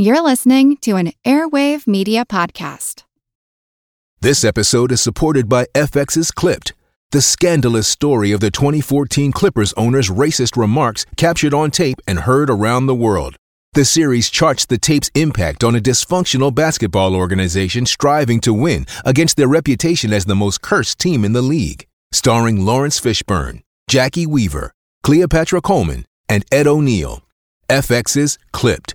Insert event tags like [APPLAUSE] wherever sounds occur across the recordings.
You're listening to an Airwave Media Podcast. This episode is supported by FX's Clipped, the scandalous story of the 2014 Clippers owner's racist remarks captured on tape and heard around the world. The series charts the tape's impact on a dysfunctional basketball organization striving to win against their reputation as the most cursed team in the league. Starring Laurence Fishburne, Jacki Weaver, Cleopatra Coleman, and Ed O'Neill. FX's Clipped,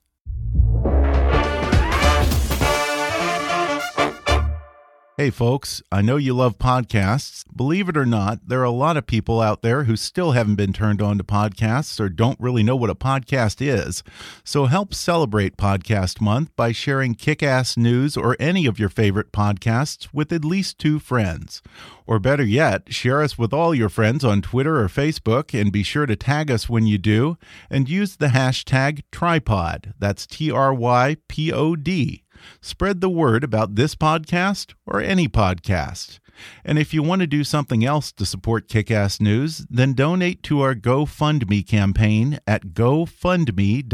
Hey, folks, I know you love podcasts. Believe it or not, there are a lot of people out there who still haven't been turned on to podcasts or don't really know what a podcast is. So help celebrate Podcast Month by sharing kick ass news or any of your favorite podcasts with at least two friends. Or better yet, share us with all your friends on Twitter or Facebook and be sure to tag us when you do and use the hashtag trypod. That's T R Y P O D. Spread the word about this podcast or any podcast. And if you want to do something else to support Kickass News, then donate to our GoFundMe campaign at gofundme.com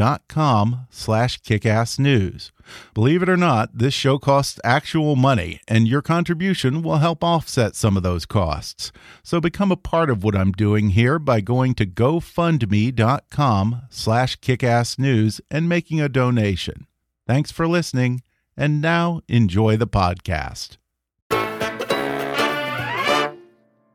slash kickassnews. Believe it or not, this show costs actual money, and your contribution will help offset some of those costs. So become a part of what I'm doing here by going to gofundme.com slash kickassnews and making a donation. Thanks for listening. And now enjoy the podcast.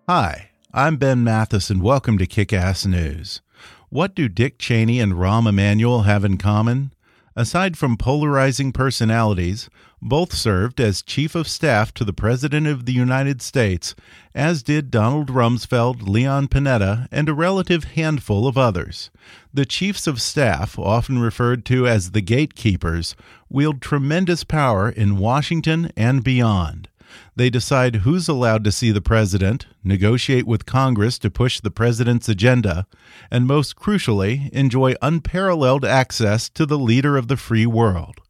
Hi, I'm Ben Mathis, and welcome to Kick Ass News. What do Dick Cheney and Rahm Emanuel have in common? Aside from polarizing personalities, both served as Chief of Staff to the President of the United States, as did Donald Rumsfeld, Leon Panetta, and a relative handful of others. The Chiefs of Staff, often referred to as the gatekeepers, wield tremendous power in Washington and beyond. They decide who's allowed to see the president, negotiate with Congress to push the president's agenda, and most crucially, enjoy unparalleled access to the leader of the free world.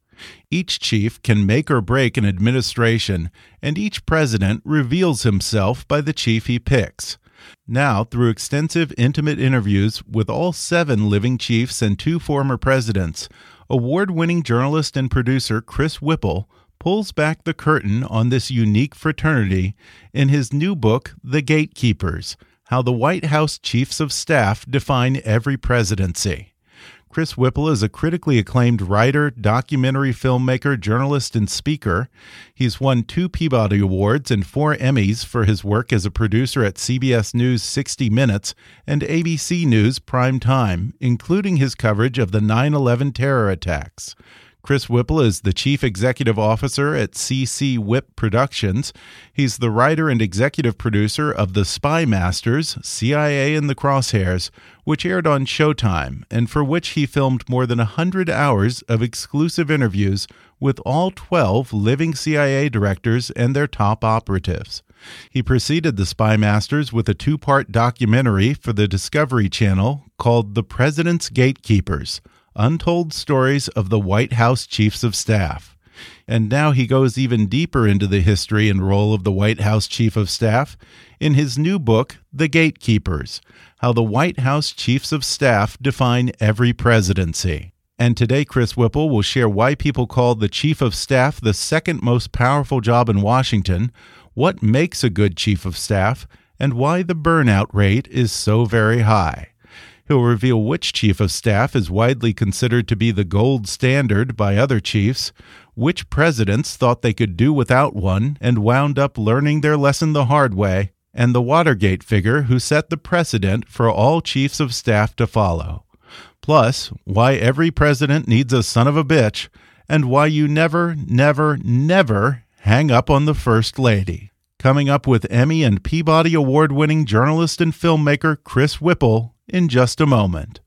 Each chief can make or break an administration, and each president reveals himself by the chief he picks. Now, through extensive, intimate interviews with all seven living chiefs and two former presidents, award winning journalist and producer Chris Whipple pulls back the curtain on this unique fraternity in his new book, The Gatekeepers How the White House Chiefs of Staff Define Every Presidency. Chris Whipple is a critically acclaimed writer, documentary filmmaker, journalist, and speaker. He's won two Peabody Awards and four Emmys for his work as a producer at CBS News 60 Minutes and ABC News Prime Time, including his coverage of the 9 11 terror attacks. Chris Whipple is the chief executive officer at CC Whip Productions. He's the writer and executive producer of The Spy Masters, CIA in the Crosshairs, which aired on Showtime, and for which he filmed more than 100 hours of exclusive interviews with all 12 living CIA directors and their top operatives. He preceded The Spy Masters with a two part documentary for the Discovery Channel called The President's Gatekeepers Untold Stories of the White House Chiefs of Staff. And now he goes even deeper into the history and role of the White House Chief of Staff in his new book, The Gatekeepers How the White House Chiefs of Staff Define Every Presidency. And today, Chris Whipple will share why people call the Chief of Staff the second most powerful job in Washington, what makes a good Chief of Staff, and why the burnout rate is so very high. He'll reveal which chief of staff is widely considered to be the gold standard by other chiefs, which presidents thought they could do without one and wound up learning their lesson the hard way, and the Watergate figure who set the precedent for all chiefs of staff to follow. Plus, why every president needs a son of a bitch, and why you never, never, never hang up on the First Lady. Coming up with Emmy and Peabody Award winning journalist and filmmaker Chris Whipple in just a moment.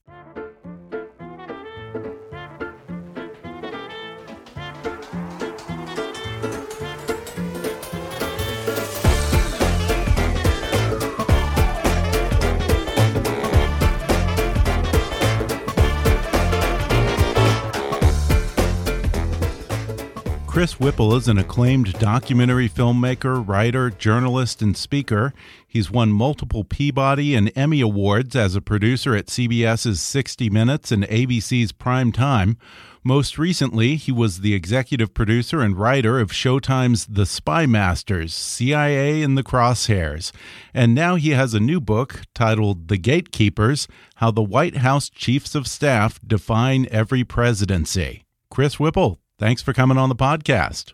Chris Whipple is an acclaimed documentary filmmaker, writer, journalist, and speaker. He's won multiple Peabody and Emmy Awards as a producer at CBS's 60 Minutes and ABC's Prime Time. Most recently, he was the executive producer and writer of Showtime's The Spy Masters, CIA in the Crosshairs. And now he has a new book titled The Gatekeepers How the White House Chiefs of Staff Define Every Presidency. Chris Whipple, Thanks for coming on the podcast.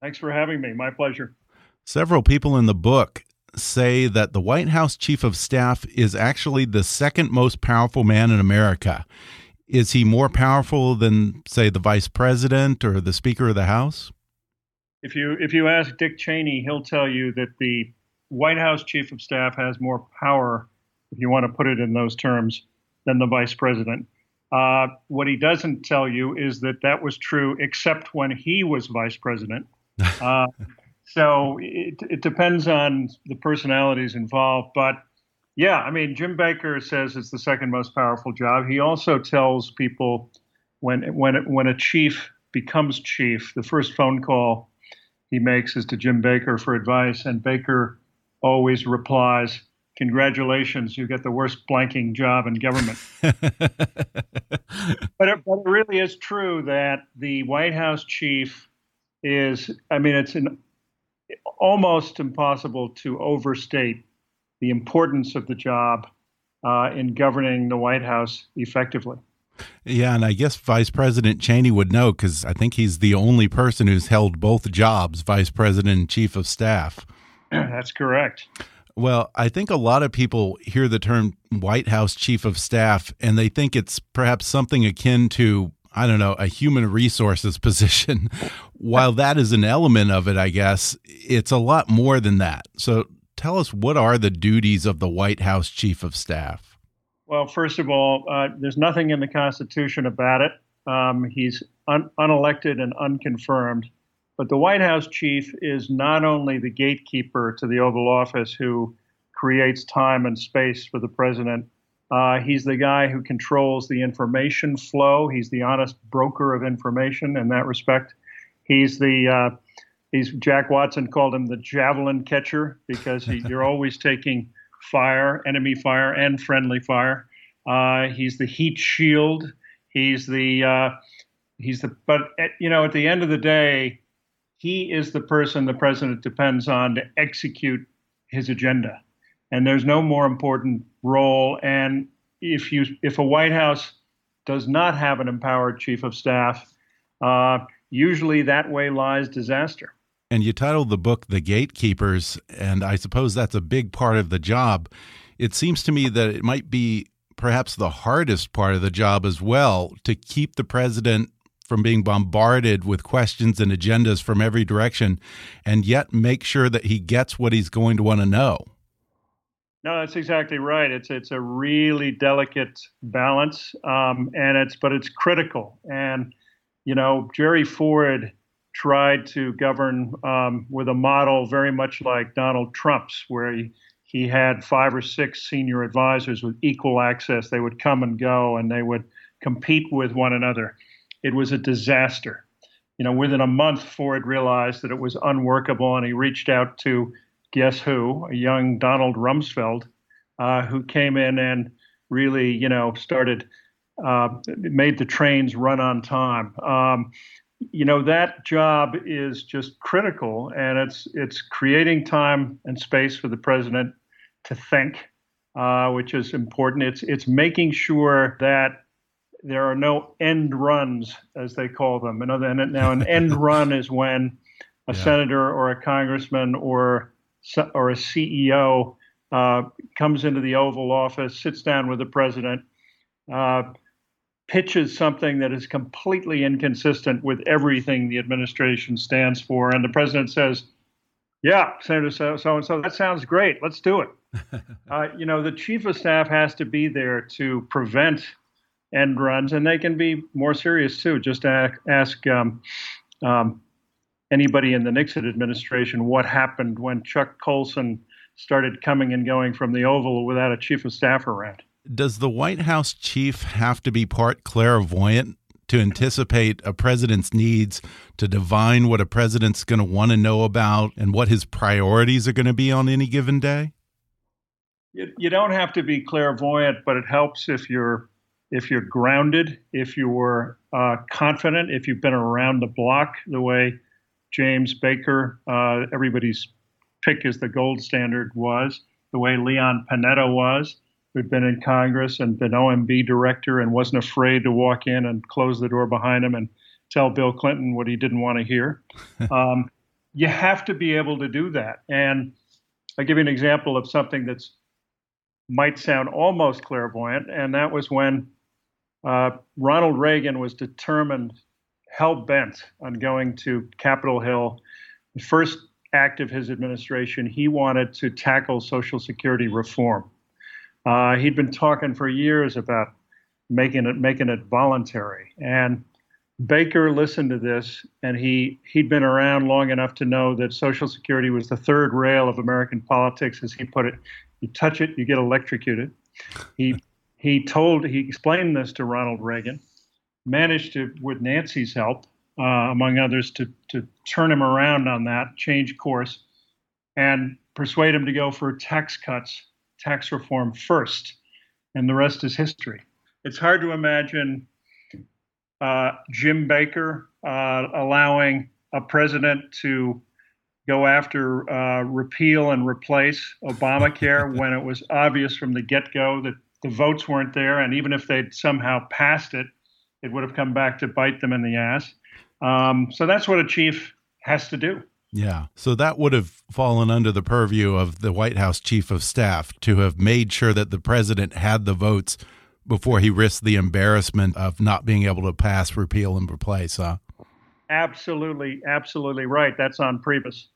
Thanks for having me. My pleasure. Several people in the book say that the White House Chief of Staff is actually the second most powerful man in America. Is he more powerful than, say, the Vice President or the Speaker of the House? If you if you ask Dick Cheney, he'll tell you that the White House Chief of Staff has more power, if you want to put it in those terms, than the Vice President. Uh, what he doesn't tell you is that that was true except when he was vice president. [LAUGHS] Uh, so it, it, depends on the personalities involved. But yeah, I mean, Jim Baker says it's the second most powerful job. He also tells people when when when a chief becomes chief, the first phone call he makes is to Jim Baker for advice, and Baker always replies, congratulations, you get the worst blanking job in government. [LAUGHS] but, it, but, it, really is true that the White House chief is, I mean, it's an, almost impossible to overstate the importance of the job uh, in governing the White House effectively. Yeah, and I guess Vice President Cheney would know because I think he's the only person who's held both jobs, Vice President and Chief of Staff. That's correct. Well, I think a lot of people hear the term White House Chief of Staff and they think it's perhaps something akin to, I don't know, a human resources [LAUGHS] position. While that is an element of it, I guess, it's a lot more than that. So tell us what are the duties of the White House Chief of Staff? Well, first of all, uh, there's nothing in the Constitution about it. Um, he's un unelected and unconfirmed. But the White House chief is not only the gatekeeper to the Oval Office who creates time and space for the president, uh, he's the guy who controls the information flow. He's the honest broker of information in that respect. He's the uh, he's Jack Watson called him the javelin catcher because he, you're [LAUGHS] always taking fire, enemy fire, and friendly fire. Uh, he's the heat shield. He's the uh, he's the but at, you know at the end of the day, he is the person the president depends on to execute his agenda. And there's no more important role. And if you if a White House does not have an empowered chief of staff, uh, usually that way lies disaster. And you titled the book "The Gatekeepers," and I suppose that's a big part of the job. It seems to me that it might be perhaps the hardest part of the job as well to keep the president from being bombarded with questions and agendas from every direction and yet make sure that he gets what he's going to want to know. No, that's exactly right. It's it's a really delicate balance, um, and it's but it's critical. And you know, Jerry Ford tried to govern um, with a model very much like Donald Trump's, where he he had five or six senior advisors with equal access. They would come and go, and they would compete with one another it was a disaster. You know, within a month, Ford realized that it was unworkable, and he reached out to guess who, a young Donald Rumsfeld, uh, who came in and really, you know, started uh, made the trains run on time. Um, you know that job is just critical, and it's it's creating time and space for the president to think, uh, which is important. It's it's making sure that there are no end runs, as they call them. Another, now, an [LAUGHS] end run is when a yeah. senator or a congressman or or a CEO uh, comes into the Oval Office, sits down with the president, uh, pitches something that is completely inconsistent with everything the administration stands for, and the president says, Yeah, Senator so and so. That sounds great. Let's do it. [LAUGHS] uh, you know, the chief of staff has to be there to prevent end runs, and they can be more serious too. Just ask, um, um, anybody in the Nixon administration what happened when Chuck Colson started coming and going from the Oval without a chief of staff around. Does the White House chief have to be part clairvoyant to anticipate a president's needs, to divine what a president's going to want to know about and what his priorities are going to be on any given day? You, you don't have to be clairvoyant, but it helps if you're if you're grounded, if you're uh, confident, if you've been around the block the way James Baker, uh, everybody's pick as the gold standard was, the way Leon Panetta was, who'd been in Congress and been OMB director and wasn't afraid to walk in and close the door behind him and tell Bill Clinton what he didn't want to hear. [LAUGHS] um, you have to be able to do that. And I'll give you an example of something that's might sound almost clairvoyant, and that was when uh, Ronald Reagan was determined, hell bent on going to Capitol Hill. The first act of his administration, he wanted to tackle Social Security reform. Uh, he'd been talking for years about making it making it voluntary, and Baker listened to this, and he he'd been around long enough to know that Social Security was the third rail of American politics, as he put it. You touch it, you get electrocuted. He he told he explained this to Ronald Reagan, managed to, with Nancy's help, uh, among others, to to turn him around on that, change course, and persuade him to go for tax cuts tax reform first, and the rest is history. It's hard to imagine uh, Jim Baker uh, allowing a president to go after uh, repeal and replace Obamacare [LAUGHS] when it was obvious from the get go that the votes weren't there, and even if they'd somehow passed it, it would have come back to bite them in the ass. Um, so that's what a chief has to do. Yeah. So that would have fallen under the purview of the White House chief of staff to have made sure that the president had the votes before he risked the embarrassment of not being able to pass, repeal, and replace. Huh? Absolutely, absolutely right. That's on Priebus.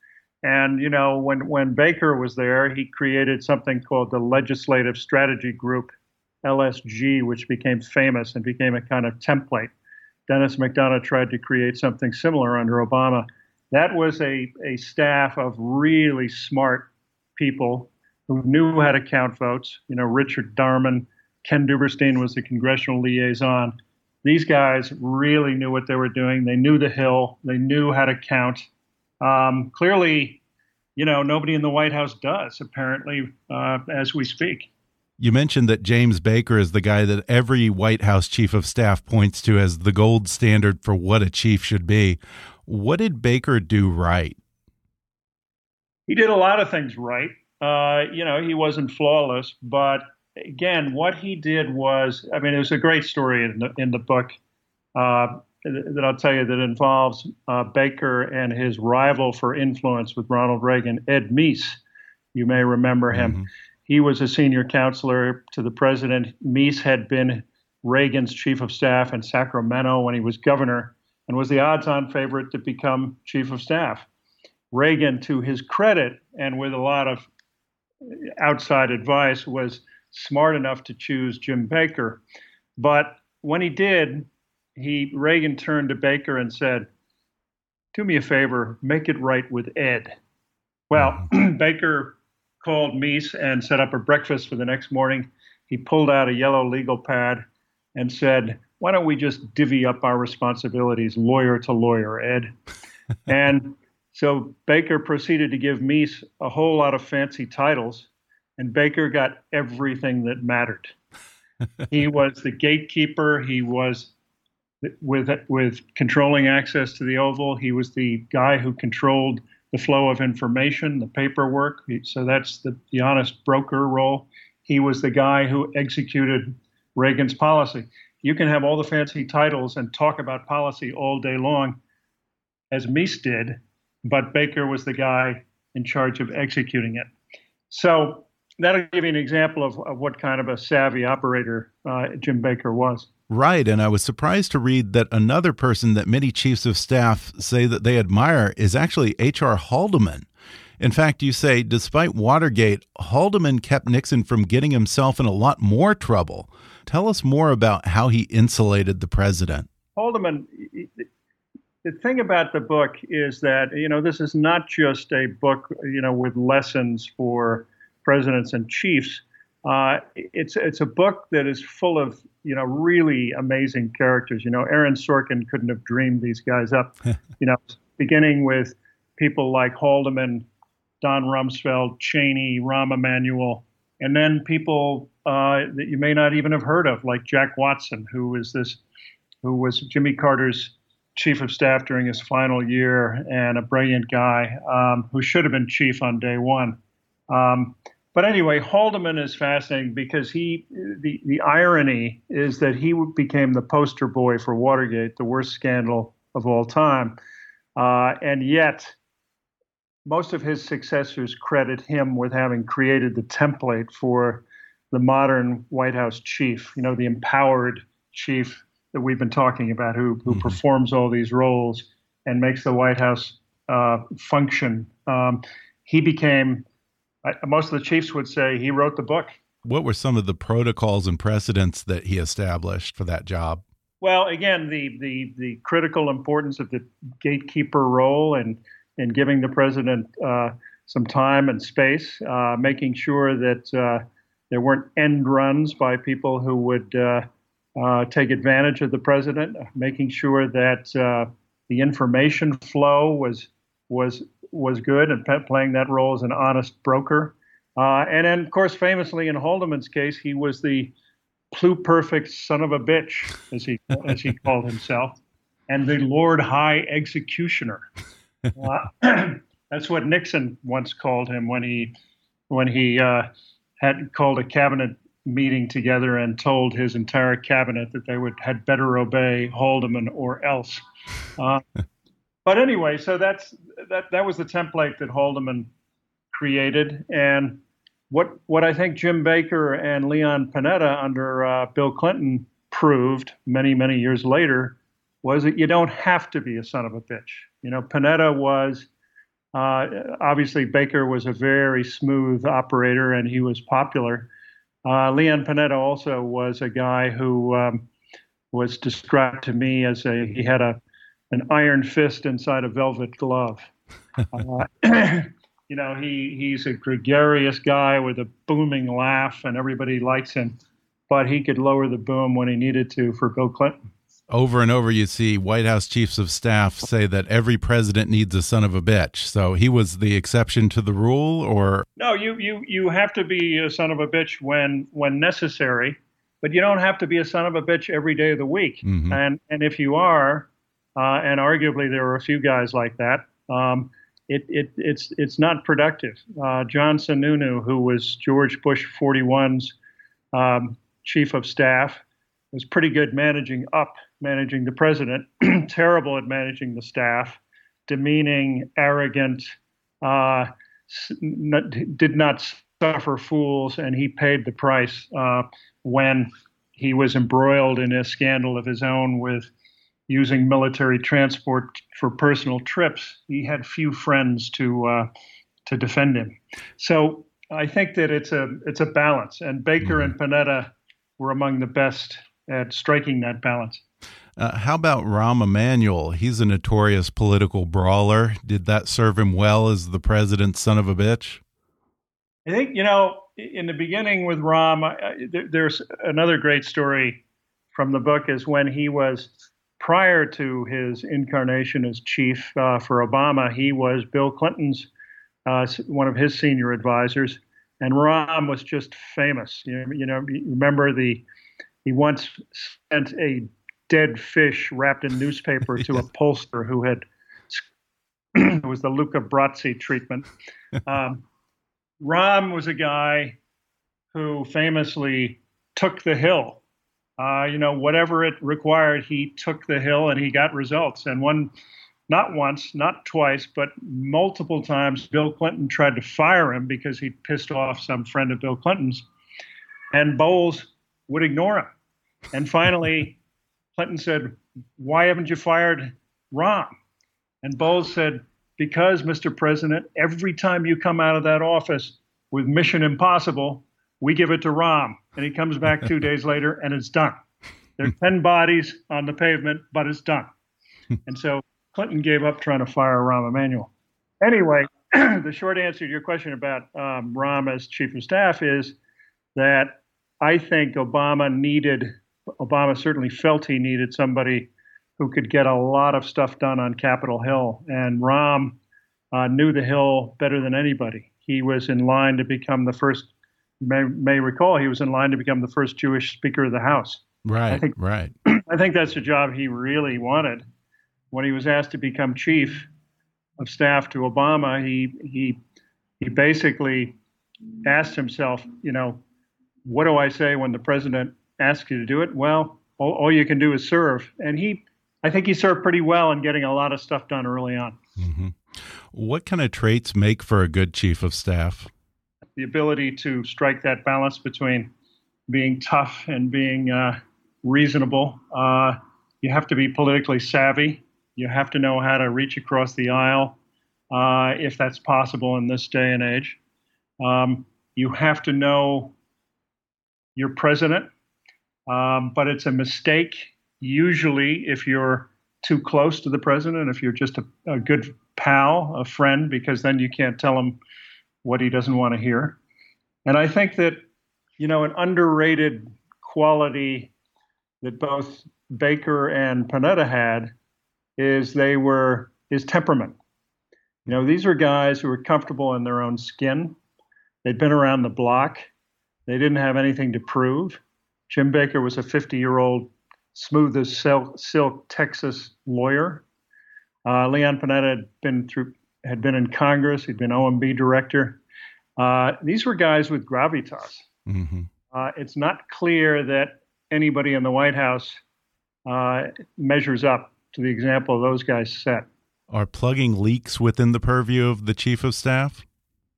And you know, when when Baker was there, he created something called the Legislative Strategy Group, LSG, which became famous and became a kind of template. Denis McDonough tried to create something similar under Obama that was a, a staff of really smart people who knew how to count votes. You know, Richard Darman, Ken Duberstein was the congressional liaison. These guys really knew what they were doing. They knew the Hill. They knew how to count. Um, clearly, you know, nobody in the White House does, apparently, uh, as we speak. You mentioned that James Baker is the guy that every White House chief of staff points to as the gold standard for what a chief should be. What did Baker do right? He did a lot of things right. Uh, you know, he wasn't flawless, but again, what he did was, I mean, it was a great story in the, in the book uh, that I'll tell you that involves uh, Baker and his rival for influence with Ronald Reagan, Ed Meese. You may remember him. Mm -hmm. He was a senior counselor to the president. Meese had been Reagan's chief of staff in Sacramento when he was governor and was the odds on favorite to become chief of staff. Reagan, to his credit, and with a lot of outside advice, was smart enough to choose Jim Baker. But when he did, he Reagan turned to Baker and said, "Do me a favor, make it right with Ed." Well, mm-hmm. [CLEARS THROAT] Baker called Meese and set up a breakfast for the next morning. He pulled out a yellow legal pad and said, why don't we just divvy up our responsibilities lawyer to lawyer, Ed? [LAUGHS] and so Baker proceeded to give Meese a whole lot of fancy titles, and Baker got everything that mattered. [LAUGHS] he was the gatekeeper. He was with with controlling access to the Oval. He was the guy who controlled the flow of information, the paperwork. So that's the, the honest broker role. He was the guy who executed Reagan's policy you can have all the fancy titles and talk about policy all day long, as Meese did, but Baker was the guy in charge of executing it. So that'll give you an example of, of what kind of a savvy operator uh, Jim Baker was. Right. And I was surprised to read that another person that many chiefs of staff say that they admire is actually H.R. Haldeman. In fact, you say despite Watergate, Haldeman kept Nixon from getting himself in a lot more trouble. Tell us more about how he insulated the president. Haldeman, the thing about the book is that, you know, this is not just a book, you know, with lessons for presidents and chiefs. Uh, it's it's a book that is full of you know really amazing characters. You know, Aaron Sorkin couldn't have dreamed these guys up. [LAUGHS] you know, beginning with people like Haldeman, Don Rumsfeld, Cheney, Rahm Emanuel, and then people uh, that you may not even have heard of, like Jack Watson, who was this, who was Jimmy Carter's chief of staff during his final year and a brilliant guy um, who should have been chief on day one. Um, but anyway, Haldeman is fascinating because he, the, the irony is that he became the poster boy for Watergate, the worst scandal of all time. Uh, and yet, most of his successors credit him with having created the template for the modern White House chief, you know, the empowered chief that we've been talking about, who, who mm-hmm. performs all these roles and makes the White House uh, function. Um, he became most of the chiefs would say he wrote the book. What were some of the protocols and precedents that he established for that job? Well, again, the the the critical importance of the gatekeeper role and and giving the president uh, some time and space, uh, making sure that uh, there weren't end runs by people who would uh, uh, take advantage of the president, making sure that uh, the information flow was was was good and playing that role as an honest broker. Uh, and then, of course, famously in Haldeman's case, he was the pluperfect son of a bitch, as he as he called himself, and the Lord High Executioner. Uh, [CLEARS THROAT] that's what Nixon once called him when he when he uh, had called a cabinet meeting together and told his entire cabinet that they would had better obey Haldeman or else. Uh, but anyway, so that's that that was the template that Haldeman created, and what what I think Jim Baker and Leon Panetta under uh, Bill Clinton proved many many years later was that you don't have to be a son of a bitch. You know, Panetta was uh, obviously Baker was a very smooth operator and he was popular. Uh, Leon Panetta also was a guy who um, was described to me as a he had a an iron fist inside a velvet glove. [LAUGHS] Uh, [CLEARS THROAT] you know, he he's a gregarious guy with a booming laugh, and everybody likes him. But he could lower the boom when he needed to for Bill Clinton. Over and over, you see White House chiefs of staff say that every president needs a son of a bitch. So he was the exception to the rule, or no? You you you have to be a son of a bitch when when necessary, but you don't have to be a son of a bitch every day of the week. Mm -hmm. And and if you are, uh, and arguably there were a few guys like that. Um, it, it, it's it's not productive. Uh, John Sununu, who was George Bush 41's um, chief of staff, was pretty good managing up, managing the president. [CLEARS THROAT] terrible at managing the staff, demeaning, arrogant, uh, did not suffer fools, and he paid the price uh, when he was embroiled in a scandal of his own with using military transport for personal trips, he had few friends to uh, to defend him. So I think that it's a it's a balance, and Baker mm-hmm. and Panetta were among the best at striking that balance. Uh, how about Rahm Emanuel? He's a notorious political brawler. Did that serve him well as the president's son of a bitch? I think you know in the beginning with Rahm, I, there's another great story from the book is when he was prior to his incarnation as chief uh, for Obama, he was Bill Clinton's uh, one of his senior advisors, and Rahm was just famous. You know, you know, remember the he once sent a dead fish wrapped in newspaper to a [LAUGHS] pollster who had it [CLEARS THROAT] was the Luca Brasi treatment. [LAUGHS] Um, Rahm was a guy who famously took the hill uh, you know, whatever it required, he took the hill and he got results. And one, not once, not twice, but multiple times, Bill Clinton tried to fire him because he pissed off some friend of Bill Clinton's, and Bowles would ignore him. And finally, [LAUGHS] Clinton said, "Why haven't you fired Rahm?" And Bowles said, because, Mr. President, every time you come out of that office with Mission Impossible, we give it to Rahm. And he comes back two days later and it's done. There are 10 bodies on the pavement, but it's done. And so Clinton gave up trying to fire Rahm Emanuel. Anyway, [CLEARS THROAT] the short answer to your question about um, Rahm as chief of staff is that I think Obama needed, Obama certainly felt he needed somebody who could get a lot of stuff done on Capitol Hill. And Rahm uh, knew the Hill better than anybody. He was in line to become the first, may, may recall, he was in line to become the first Jewish Speaker of the House. Right, I think, right. [CLEARS THROAT] I think that's the job he really wanted. When he was asked to become chief of staff to Obama, he he he basically asked himself, you know, what do I say when the president asks you to do it? Well, all, all you can do is serve. And he, I think he served pretty well in getting a lot of stuff done early on. Mm -hmm. What kind of traits make for a good chief of staff? The ability to strike that balance between being tough and being uh, reasonable. Uh, you have to be politically savvy. You have to know how to reach across the aisle, uh, if that's possible in this day and age. Um, you have to know your president, um, but it's a mistake usually if you're too close to the president, if you're just a, a good pal, a friend, because then you can't tell him what he doesn't want to hear. And I think that, you know, an underrated quality that both Baker and Panetta had is they were his temperament. You know, these were guys who were comfortable in their own skin. They'd been around the block. They didn't have anything to prove. Jim Baker was a 50 year old, smooth as silk, silk Texas lawyer. Uh, Leon Panetta had been through, had been in Congress. He'd been OMB director. Uh, these were guys with gravitas. Mm-hmm. Uh, it's not clear that anybody in the White House uh, measures up to the example those guys set. Are plugging leaks within the purview of the chief of staff?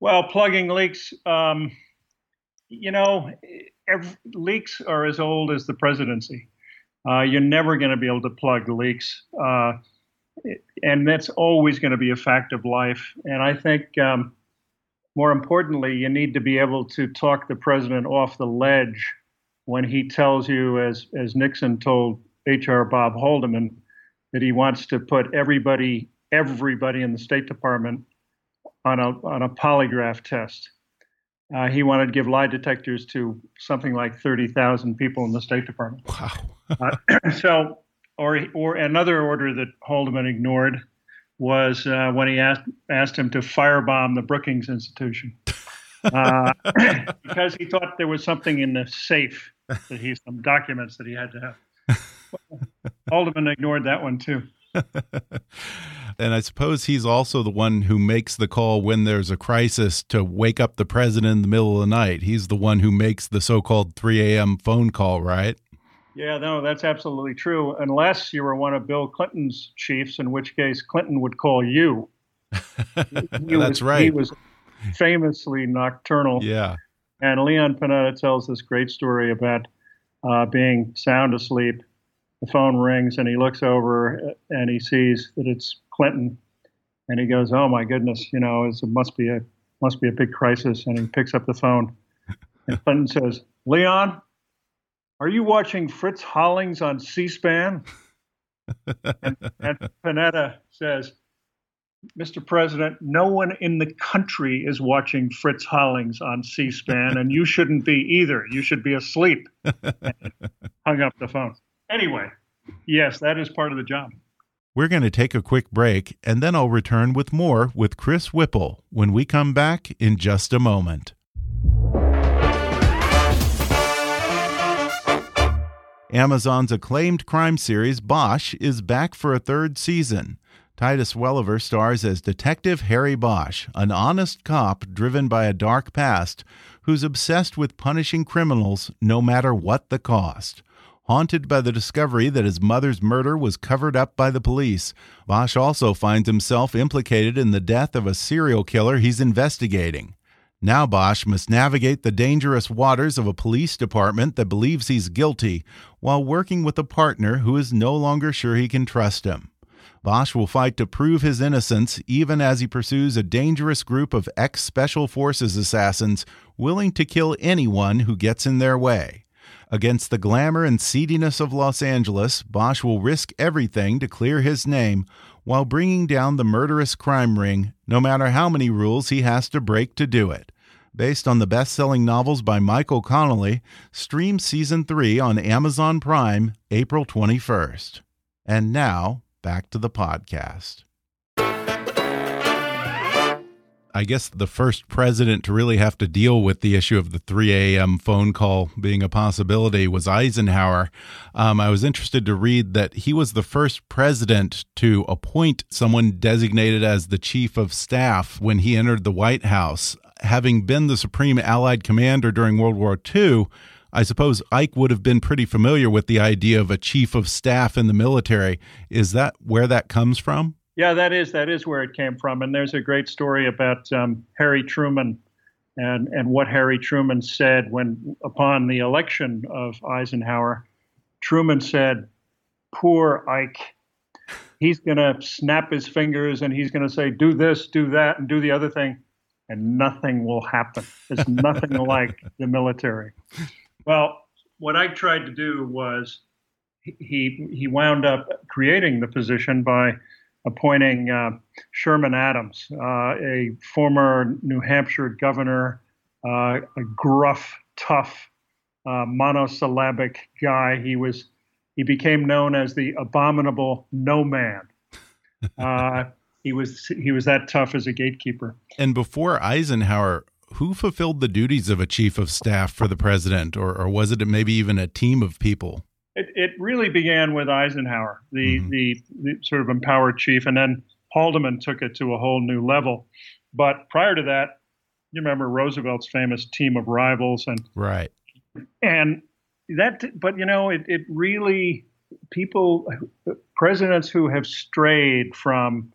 Well, plugging leaks, um, you know, every, leaks are as old as the presidency. Uh, you're never going to be able to plug leaks. And that's always going to be a fact of life. And I think, um, more importantly, you need to be able to talk the president off the ledge when he tells you, as as Nixon told H.R. Bob Haldeman, that he wants to put everybody everybody in the State Department on a on a polygraph test. Uh, he wanted to give lie detectors to something like thirty thousand people in the State Department. Wow. uh, [CLEARS THROAT] so, or or another order that Haldeman ignored was uh, when he asked asked him to firebomb the Brookings Institution. [LAUGHS] Uh, [CLEARS THROAT] because he thought there was something in the safe that he some documents that he had to have. [LAUGHS] Haldeman ignored that one too. [LAUGHS] and I suppose he's also the one who makes the call when there's a crisis to wake up the president in the middle of the night. He's the one who makes the so-called 3 a.m. phone call, right? Yeah, no, that's absolutely true. Unless you were one of Bill Clinton's chiefs, in which case Clinton would call you. [LAUGHS] that's was, right. He was famously nocturnal. Yeah. And Leon Panetta tells this great story about uh, being sound asleep. The phone rings and he looks over and he sees that it's Clinton, and he goes, "Oh my goodness, you know, it must be a must be a big crisis." And he picks up the phone, and Clinton says, "Leon, are you watching Fritz Hollings on C-SPAN?" [LAUGHS] and, and Panetta says, Mr. President, no one in the country is watching Fritz Hollings on C SPAN, and you shouldn't be either. You should be asleep. [LAUGHS] hung up the phone. Anyway, yes, that is part of the job. We're going to take a quick break, and then I'll return with more with Chris Whipple when we come back in just a moment. Amazon's acclaimed crime series Bosch is back for a third season. Titus Welliver stars as Detective Harry Bosch, an honest cop driven by a dark past who's obsessed with punishing criminals no matter what the cost. Haunted by the discovery that his mother's murder was covered up by the police, Bosch also finds himself implicated in the death of a serial killer he's investigating. Now Bosch must navigate the dangerous waters of a police department that believes he's guilty while working with a partner who is no longer sure he can trust him. Bosch will fight to prove his innocence even as he pursues a dangerous group of ex Special Forces assassins willing to kill anyone who gets in their way. Against the glamour and seediness of Los Angeles, Bosch will risk everything to clear his name while bringing down the murderous crime ring, no matter how many rules he has to break to do it. Based on the best selling novels by Michael Connelly, stream season 3 on Amazon Prime April 21st. And now, back to the podcast. I guess the first president to really have to deal with the issue of the 3 a.m. phone call being a possibility was Eisenhower. Um, I was interested to read that he was the first president to appoint someone designated as the chief of staff when he entered the White House. Having been the supreme Allied commander during World War II, I suppose Ike would have been pretty familiar with the idea of a chief of staff in the military. Is that where that comes from? Yeah, that is that is where it came from. And there's a great story about um, Harry Truman and and what Harry Truman said when upon the election of Eisenhower. Truman said, "Poor Ike." He's going to snap his fingers and he's going to say, do this, do that, and do the other thing, and nothing will happen. It's [LAUGHS] nothing like the military. Well, what I tried to do was he he wound up creating the position by appointing uh, Sherman Adams, uh, a former New Hampshire governor, uh, a gruff, tough, uh, monosyllabic guy. He was he became known as the abominable no man. [LAUGHS] He was he was that tough as a gatekeeper. And before Eisenhower, who fulfilled the duties of a chief of staff for the president, or, or was it maybe even a team of people? It, it really began with Eisenhower, the, mm -hmm. the, the sort of empowered chief, and then Haldeman took it to a whole new level. But prior to that, you remember Roosevelt's famous team of rivals, and right, and that. But you know, it, it really people, presidents who have strayed from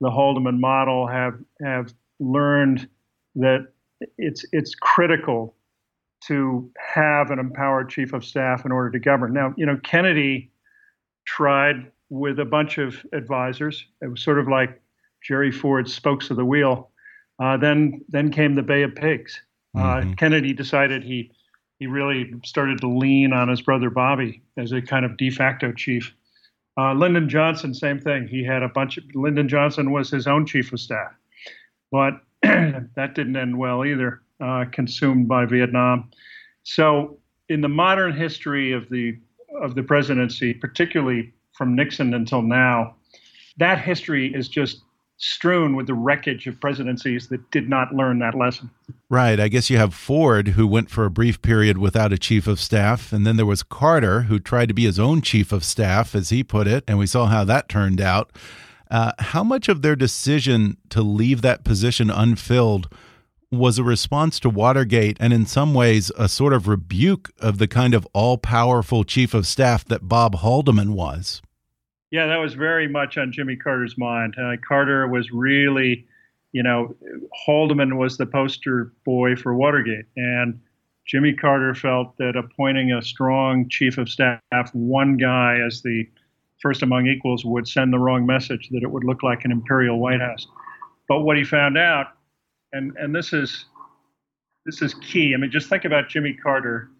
the Haldeman model have have learned that it's it's critical to have an empowered chief of staff in order to govern. Now, you know, Kennedy tried with a bunch of advisors. It was sort of like Jerry Ford's spokes of the wheel. Uh, then, then came the Bay of Pigs. Uh, mm-hmm. Kennedy decided he he really started to lean on his brother Bobby as a kind of de facto chief. Uh, Lyndon Johnson, same thing. He had a bunch of Lyndon Johnson was his own chief of staff, but [CLEARS THROAT] that didn't end well either, uh, consumed by Vietnam. So, in the modern history of the of the presidency, particularly from Nixon until now, that history is just strewn with the wreckage of presidencies that did not learn that lesson. Right. I guess you have Ford, who went for a brief period without a chief of staff. And then there was Carter, who tried to be his own chief of staff, as he put it. And we saw how that turned out. Uh, how much of their decision to leave that position unfilled was a response to Watergate and, in some ways, a sort of rebuke of the kind of all powerful chief of staff that Bob Haldeman was? Yeah, that was very much on Jimmy Carter's mind. Uh, Carter was really, you know, Haldeman was the poster boy for Watergate. And Jimmy Carter felt that appointing a strong chief of staff, one guy as the first among equals would send the wrong message, that it would look like an imperial White House. But what he found out, and, and this is this is key. I mean, just think about Jimmy Carter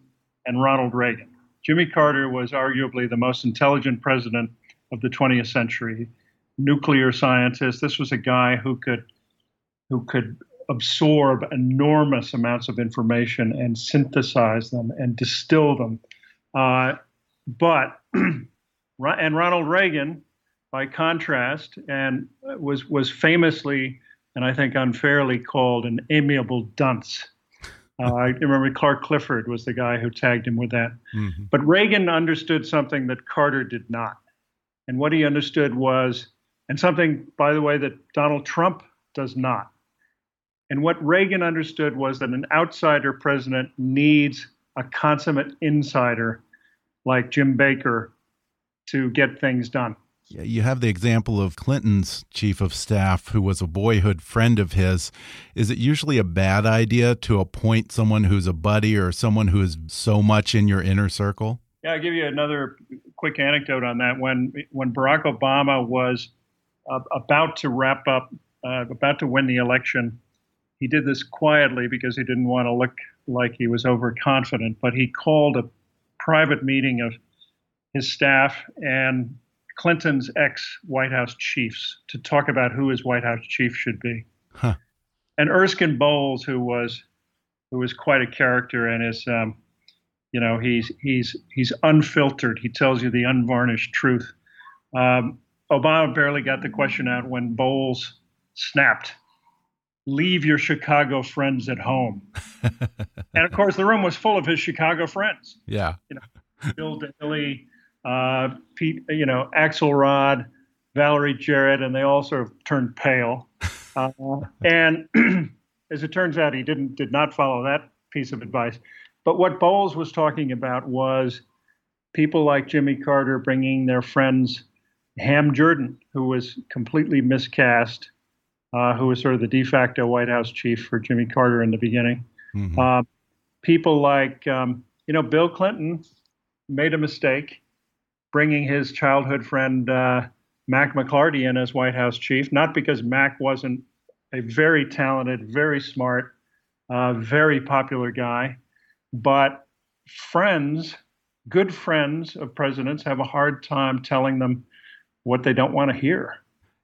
and Ronald Reagan. Jimmy Carter was arguably the most intelligent president of the 20th century, nuclear scientist. This was a guy who could who could absorb enormous amounts of information and synthesize them and distill them. Uh, but [CLEARS THROAT] and Ronald Reagan, by contrast, and was was famously and I think unfairly called an amiable dunce. Uh, I remember Clark Clifford was the guy who tagged him with that. Mm-hmm. But Reagan understood something that Carter did not. And what he understood was, and something, by the way, that Donald Trump does not. And what Reagan understood was that an outsider president needs a consummate insider like Jim Baker to get things done. Yeah, you have the example of Clinton's chief of staff, who was a boyhood friend of his. Is it usually a bad idea to appoint someone who's a buddy or someone who is so much in your inner circle? Yeah, I'll give you another quick anecdote on that. When when Barack Obama was uh, about to wrap up, uh, about to win the election, he did this quietly because he didn't want to look like he was overconfident. But he called a private meeting of his staff and Clinton's ex White House chiefs to talk about who his White House chief should be. Huh. And Erskine Bowles, who was who was quite a character and is um, you know he's he's he's unfiltered. He tells you the unvarnished truth. Um, Obama barely got the question out when Bowles snapped, "Leave your Chicago friends at home." [LAUGHS] and of course, the room was full of his Chicago friends. Yeah, you know, Bill Daley, uh, Pete, you know, Axelrod, Valerie Jarrett, and they all sort of turned pale. [LAUGHS] Uh, and [CLEARS THROAT] as it turns out, he didn't did not follow that piece of advice. But what Bowles was talking about was people like Jimmy Carter bringing their friends, Ham Jordan, who was completely miscast, uh, who was sort of the de facto White House chief for Jimmy Carter in the beginning. Mm-hmm. Uh, people like, um, you know, Bill Clinton made a mistake bringing his childhood friend uh, Mack McLarty in as White House chief, not because Mack wasn't a very talented, very smart, uh, very popular guy, but friends, good friends of presidents, have a hard time telling them what they don't want to hear.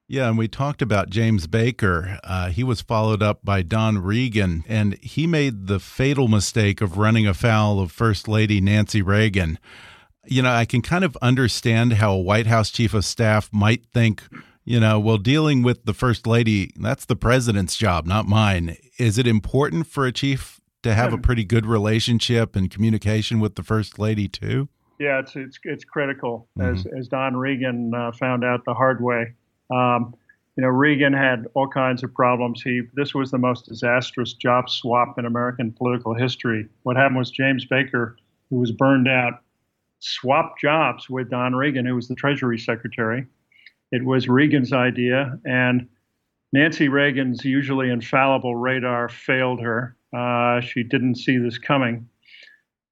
Yeah, and we talked about James Baker. Uh, he was followed up by Don Regan, and he made the fatal mistake of running afoul of First Lady Nancy Reagan you know, I can kind of understand how a White House chief of staff might think, you know, well, dealing with the first lady, that's the president's job, not mine. Is it important for a chief to have a pretty good relationship and communication with the first lady too? Yeah, it's it's it's critical, mm -hmm. as as Don Regan uh, found out the hard way. Um, you know, Regan had all kinds of problems. He this was the most disastrous job swap in American political history. What happened was James Baker, who was burned out, swapped jobs with Don Regan, who was the Treasury Secretary. It was Regan's idea, and Nancy Reagan's usually infallible radar failed her. Uh, she didn't see this coming.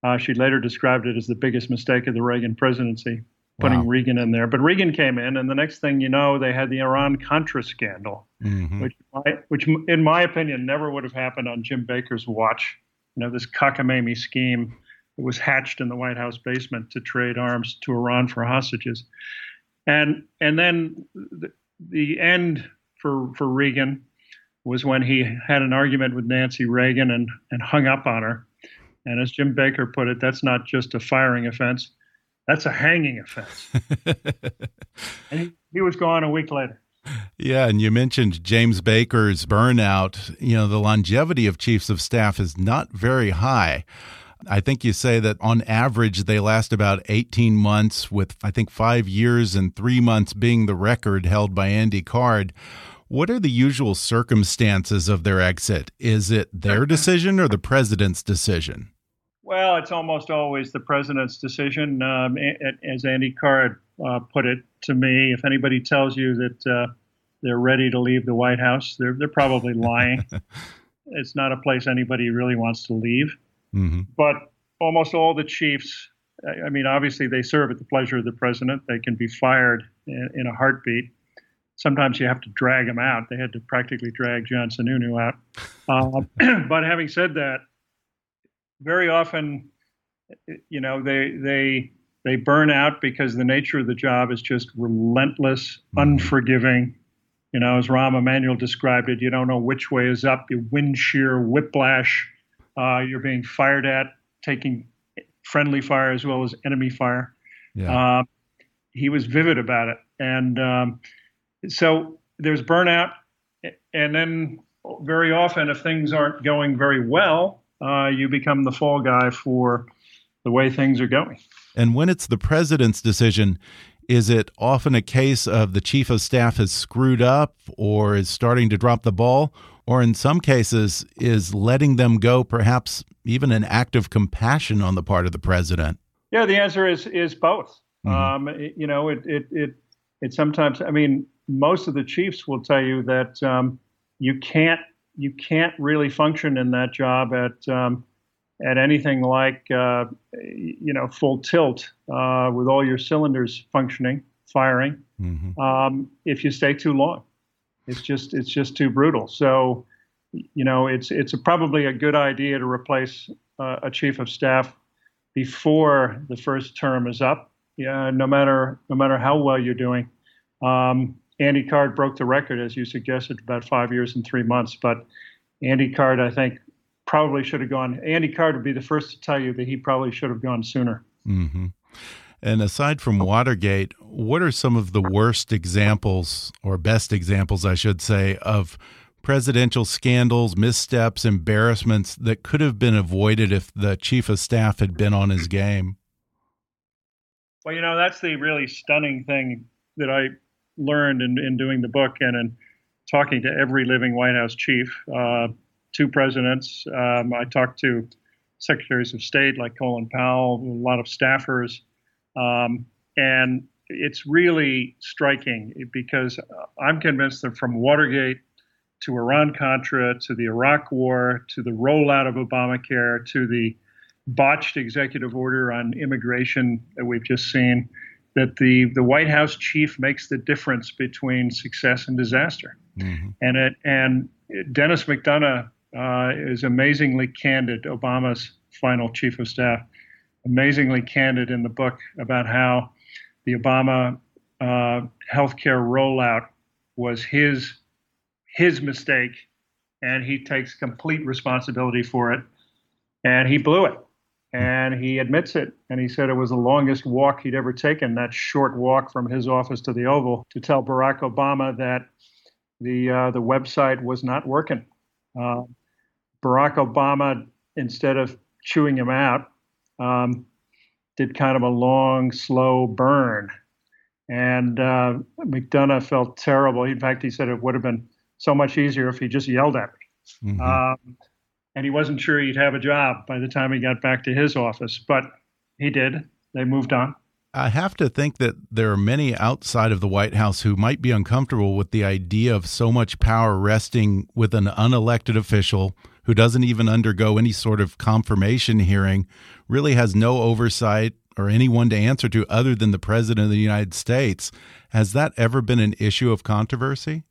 Uh, she later described it as the biggest mistake of the Reagan presidency, putting wow. Regan in there. But Reagan came in, and the next thing you know, they had the Iran Contra scandal, mm-hmm. which, which, in my opinion, never would have happened on Jim Baker's watch. You know, this cockamamie scheme that was hatched in the White House basement to trade arms to Iran for hostages. And and then the, the end for for Regan was when he had an argument with Nancy Reagan and and hung up on her. And as Jim Baker put it, that's not just a firing offense, that's a hanging offense. [LAUGHS] and he, he was gone a week later. Yeah, and you mentioned James Baker's burnout. You know, the longevity of chiefs of staff is not very high. I think you say that on average they last about 18 months, with I think five years and three months being the record held by Andy Card. What are the usual circumstances of their exit? Is it their [LAUGHS] decision or the president's decision? Well, it's almost always the president's decision. Um, as Andy Card uh, put it to me, if anybody tells you that uh, they're ready to leave the White House, they're, they're probably lying. [LAUGHS] it's not a place anybody really wants to leave. Mm-hmm. But almost all the chiefs, I mean, obviously they serve at the pleasure of the president. They can be fired in, in a heartbeat. Sometimes you have to drag them out. They had to practically drag John Sununu out. Uh, [CLEARS THROAT] but having said that, very often, you know, they they they burn out because the nature of the job is just relentless, mm-hmm. unforgiving. You know, as Rahm Emanuel described it, you don't know which way is up. You wind shear, whiplash, uh, you're being fired at, taking friendly fire as well as enemy fire. Yeah. Uh, he was vivid about it, and um, so there's burnout, and then very often, if things aren't going very well, uh, you become the fall guy for the way things are going. And when it's the president's decision, is it often a case of the chief of staff has screwed up or is starting to drop the ball? Or in some cases, is letting them go perhaps even an act of compassion on the part of the president? Yeah, the answer is is both. Mm -hmm. um, it, you know, it, it it it sometimes. I mean, most of the chiefs will tell you that um, you can't you can't really function in that job at um, at anything like uh, you know full tilt uh, with all your cylinders functioning, firing. Mm-hmm. Um, if you stay too long, it's just it's just too brutal. So you know it's it's a, probably a good idea to replace uh, a chief of staff before the first term is up. Yeah, no matter no matter how well you're doing. Um, Andy Card broke the record, as you suggested, about five years and three months. But Andy Card, I think, probably should have gone. Andy Card would be the first to tell you that he probably should have gone sooner. Mm -hmm. And aside from Watergate, what are some of the worst examples, or best examples, I should say, of presidential scandals, missteps, embarrassments that could have been avoided if the chief of staff had been on his game? Well, you know, that's the really stunning thing that I learned in, in doing the book and in talking to every living White House chief, uh, two presidents. Um, I talked to secretaries of state like Colin Powell, a lot of staffers. Um, and it's really striking because I'm convinced that from Watergate to Iran Contra to the Iraq War to the rollout of Obamacare to the botched executive order on immigration that we've just seen, that the, the White House chief makes the difference between success and disaster. Mm-hmm. And it and Denis McDonough uh, is amazingly candid. Obama's final chief of staff, amazingly candid in the book about how the Obama uh, healthcare rollout was his his mistake, and he takes complete responsibility for it, and he blew it and he admits it. And he said it was the longest walk he'd ever taken, that short walk from his office to the Oval, to tell Barack Obama that the uh, the website was not working. Uh, Barack Obama, instead of chewing him out, um, did kind of a long, slow burn. And uh, McDonough felt terrible. In fact, he said it would have been so much easier if he just yelled at me. Mm-hmm. Um, and he wasn't sure he'd have a job by the time he got back to his office, but he did. They moved on. I have to think that there are many outside of the White House who might be uncomfortable with the idea of so much power resting with an unelected official who doesn't even undergo any sort of confirmation hearing, really has no oversight or anyone to answer to other than the President of the United States. Has that ever been an issue of controversy?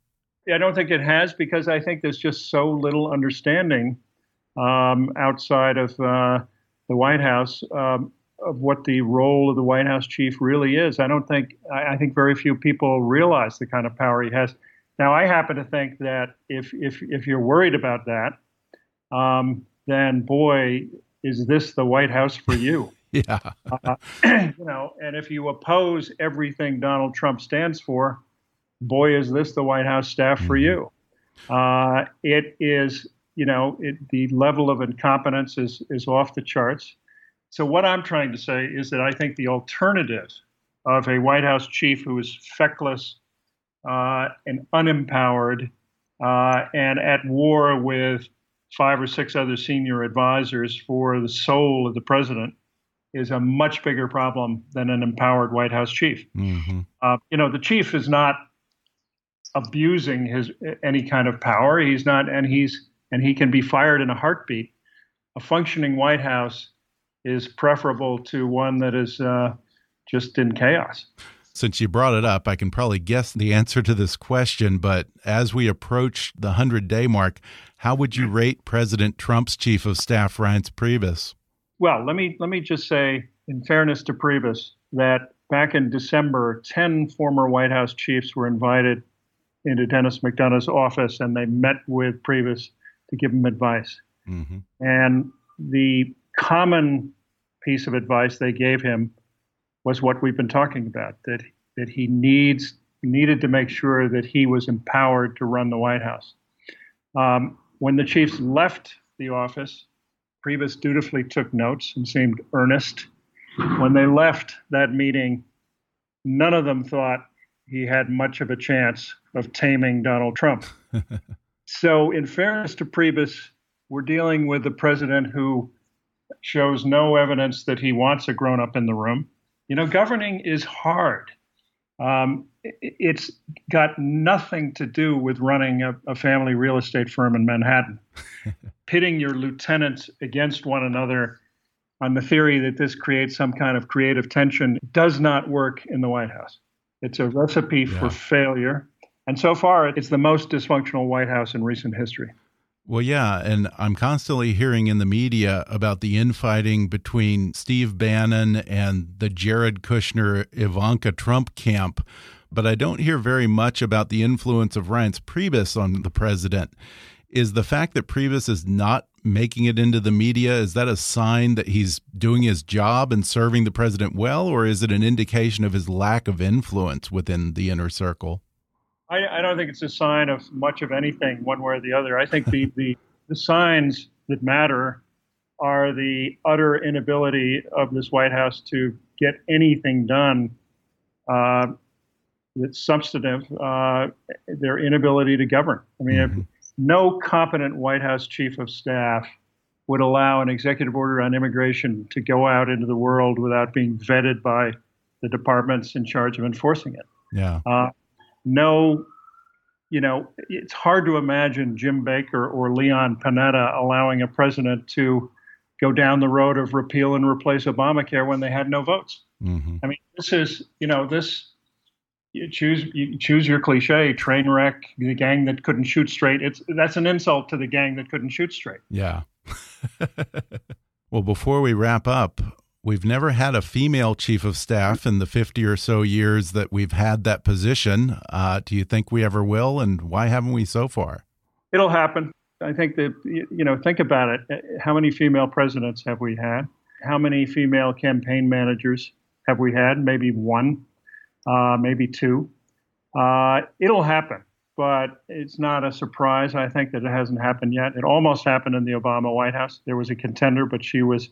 I don't think it has because I think there's just so little understanding um, outside of uh, the White House um, of what the role of the White House chief really is. I don't think I, I, think very few people realize the kind of power he has. Now, I happen to think that if if if you're worried about that, um, then boy, is this the White House for you? [LAUGHS] yeah. uh, [CLEARS THROAT] you know, and if you oppose everything Donald Trump stands for, boy, is this the White House staff for mm-hmm. you. Uh, it is you know, it, the level of incompetence is, is off the charts. So, what I'm trying to say is that I think the alternative of a White House chief who is feckless uh, and unempowered uh, and at war with five or six other senior advisors for the soul of the president is a much bigger problem than an empowered White House chief. Mm-hmm. Uh, you know, the chief is not abusing his any kind of power. He's not, and he's and he can be fired in a heartbeat. A functioning White House is preferable to one that is uh, just in chaos. Since you brought it up, I can probably guess the answer to this question, but as we approach the 100 day mark, how would you rate President Trump's chief of staff, Reince Priebus? Well, let me, let me just say, in fairness to Priebus, that back in December, 10 former White House chiefs were invited into Denis McDonough's office and they met with Priebus to give him advice. Mm-hmm. And the common piece of advice they gave him was what we've been talking about that that he needs needed to make sure that he was empowered to run the White House. Um, when the chiefs left the office, Priebus dutifully took notes and seemed earnest. When they left that meeting, none of them thought he had much of a chance of taming Donald Trump. [LAUGHS] So, in fairness to Priebus, we're dealing with a president who shows no evidence that he wants a grown up in the room. You know, governing is hard. Um, it's got nothing to do with running a, a family real estate firm in Manhattan. [LAUGHS] Pitting your lieutenants against one another on the theory that this creates some kind of creative tension does not work in the White House. It's a recipe yeah. for failure. And so far, it's the most dysfunctional White House in recent history. Well, yeah, and I'm constantly hearing in the media about the infighting between Steve Bannon and the Jared Kushner Ivanka Trump camp, but I don't hear very much about the influence of Reince Priebus on the president. Is the fact that Priebus is not making it into the media is that a sign that he's doing his job and serving the president well, or is it an indication of his lack of influence within the inner circle? I, I don't think it's a sign of much of anything, one way or the other. I think the, the, the signs that matter are the utter inability of this White House to get anything done uh, that's substantive, uh, their inability to govern. I mean, mm-hmm. no competent White House chief of staff would allow an executive order on immigration to go out into the world without being vetted by the departments in charge of enforcing it. Yeah. Uh, no, you know, it's hard to imagine Jim Baker or Leon Panetta allowing a president to go down the road of repeal and replace Obamacare when they had no votes. Mm-hmm. I mean, this is, you know, this you choose you choose your cliche train wreck the gang that couldn't shoot straight it's that's an insult to the gang that couldn't shoot straight yeah [LAUGHS] well before we wrap up We've never had a female chief of staff in the 50 or so years that we've had that position. Uh, do you think we ever will? And why haven't we so far? It'll happen. I think that, you know, think about it. How many female presidents have we had? How many female campaign managers have we had? Maybe one, uh, maybe two. Uh, it'll happen, but it's not a surprise. I think that it hasn't happened yet. It almost happened in the Obama White House. There was a contender, but she was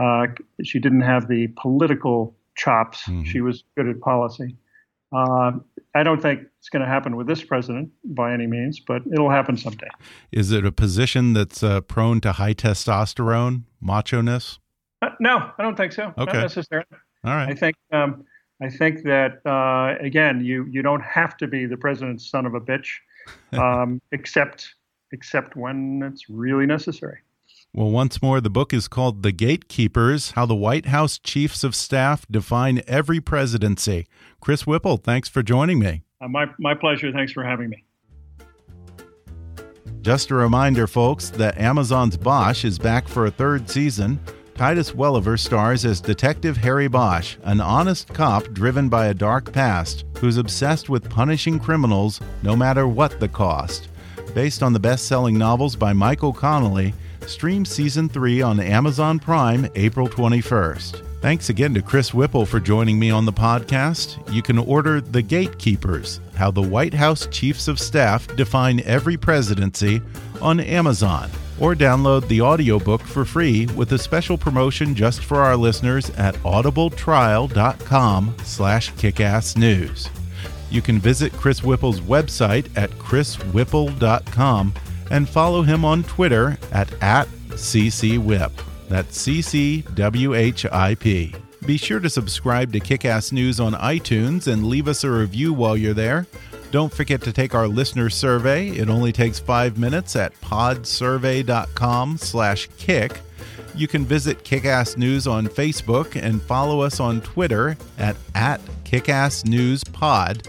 uh, she didn't have the political chops. Mm-hmm. She was good at policy. Uh, I don't think it's going to happen with this president by any means, but it'll happen someday. Is it a position that's uh, prone to high testosterone, macho ness? Uh, no, I don't think so. Okay. Not necessarily. All right. I think um, I think that uh, again, you you don't have to be the president's son of a bitch, [LAUGHS] um, except except when it's really necessary. Well, once more, the book is called The Gatekeepers How the White House Chiefs of Staff Define Every Presidency. Chris Whipple, thanks for joining me. Uh, my, my pleasure. Thanks for having me. Just a reminder, folks, that Amazon's Bosch is back for a third season. Titus Welliver stars as Detective Harry Bosch, an honest cop driven by a dark past who's obsessed with punishing criminals no matter what the cost. Based on the best selling novels by Michael Connelly, Stream Season 3 on Amazon Prime April 21st. Thanks again to Chris Whipple for joining me on the podcast. You can order The Gatekeepers How the White House Chiefs of Staff Define Every Presidency on Amazon or download the audiobook for free with a special promotion just for our listeners at audibletrial.com slash kickassnews. You can visit Chris Whipple's website at chriswhipple.com and follow him on Twitter at, at CCWhip. That's CCWHIP. Be sure to subscribe to Kickass News on iTunes and leave us a review while you're there. Don't forget to take our listener survey. It only takes five minutes at podsurvey.com slash kick. You can visit Kickass News on Facebook and follow us on Twitter at, at KickassNewsPod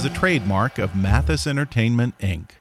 Is a trademark of Mathis Entertainment, Inc.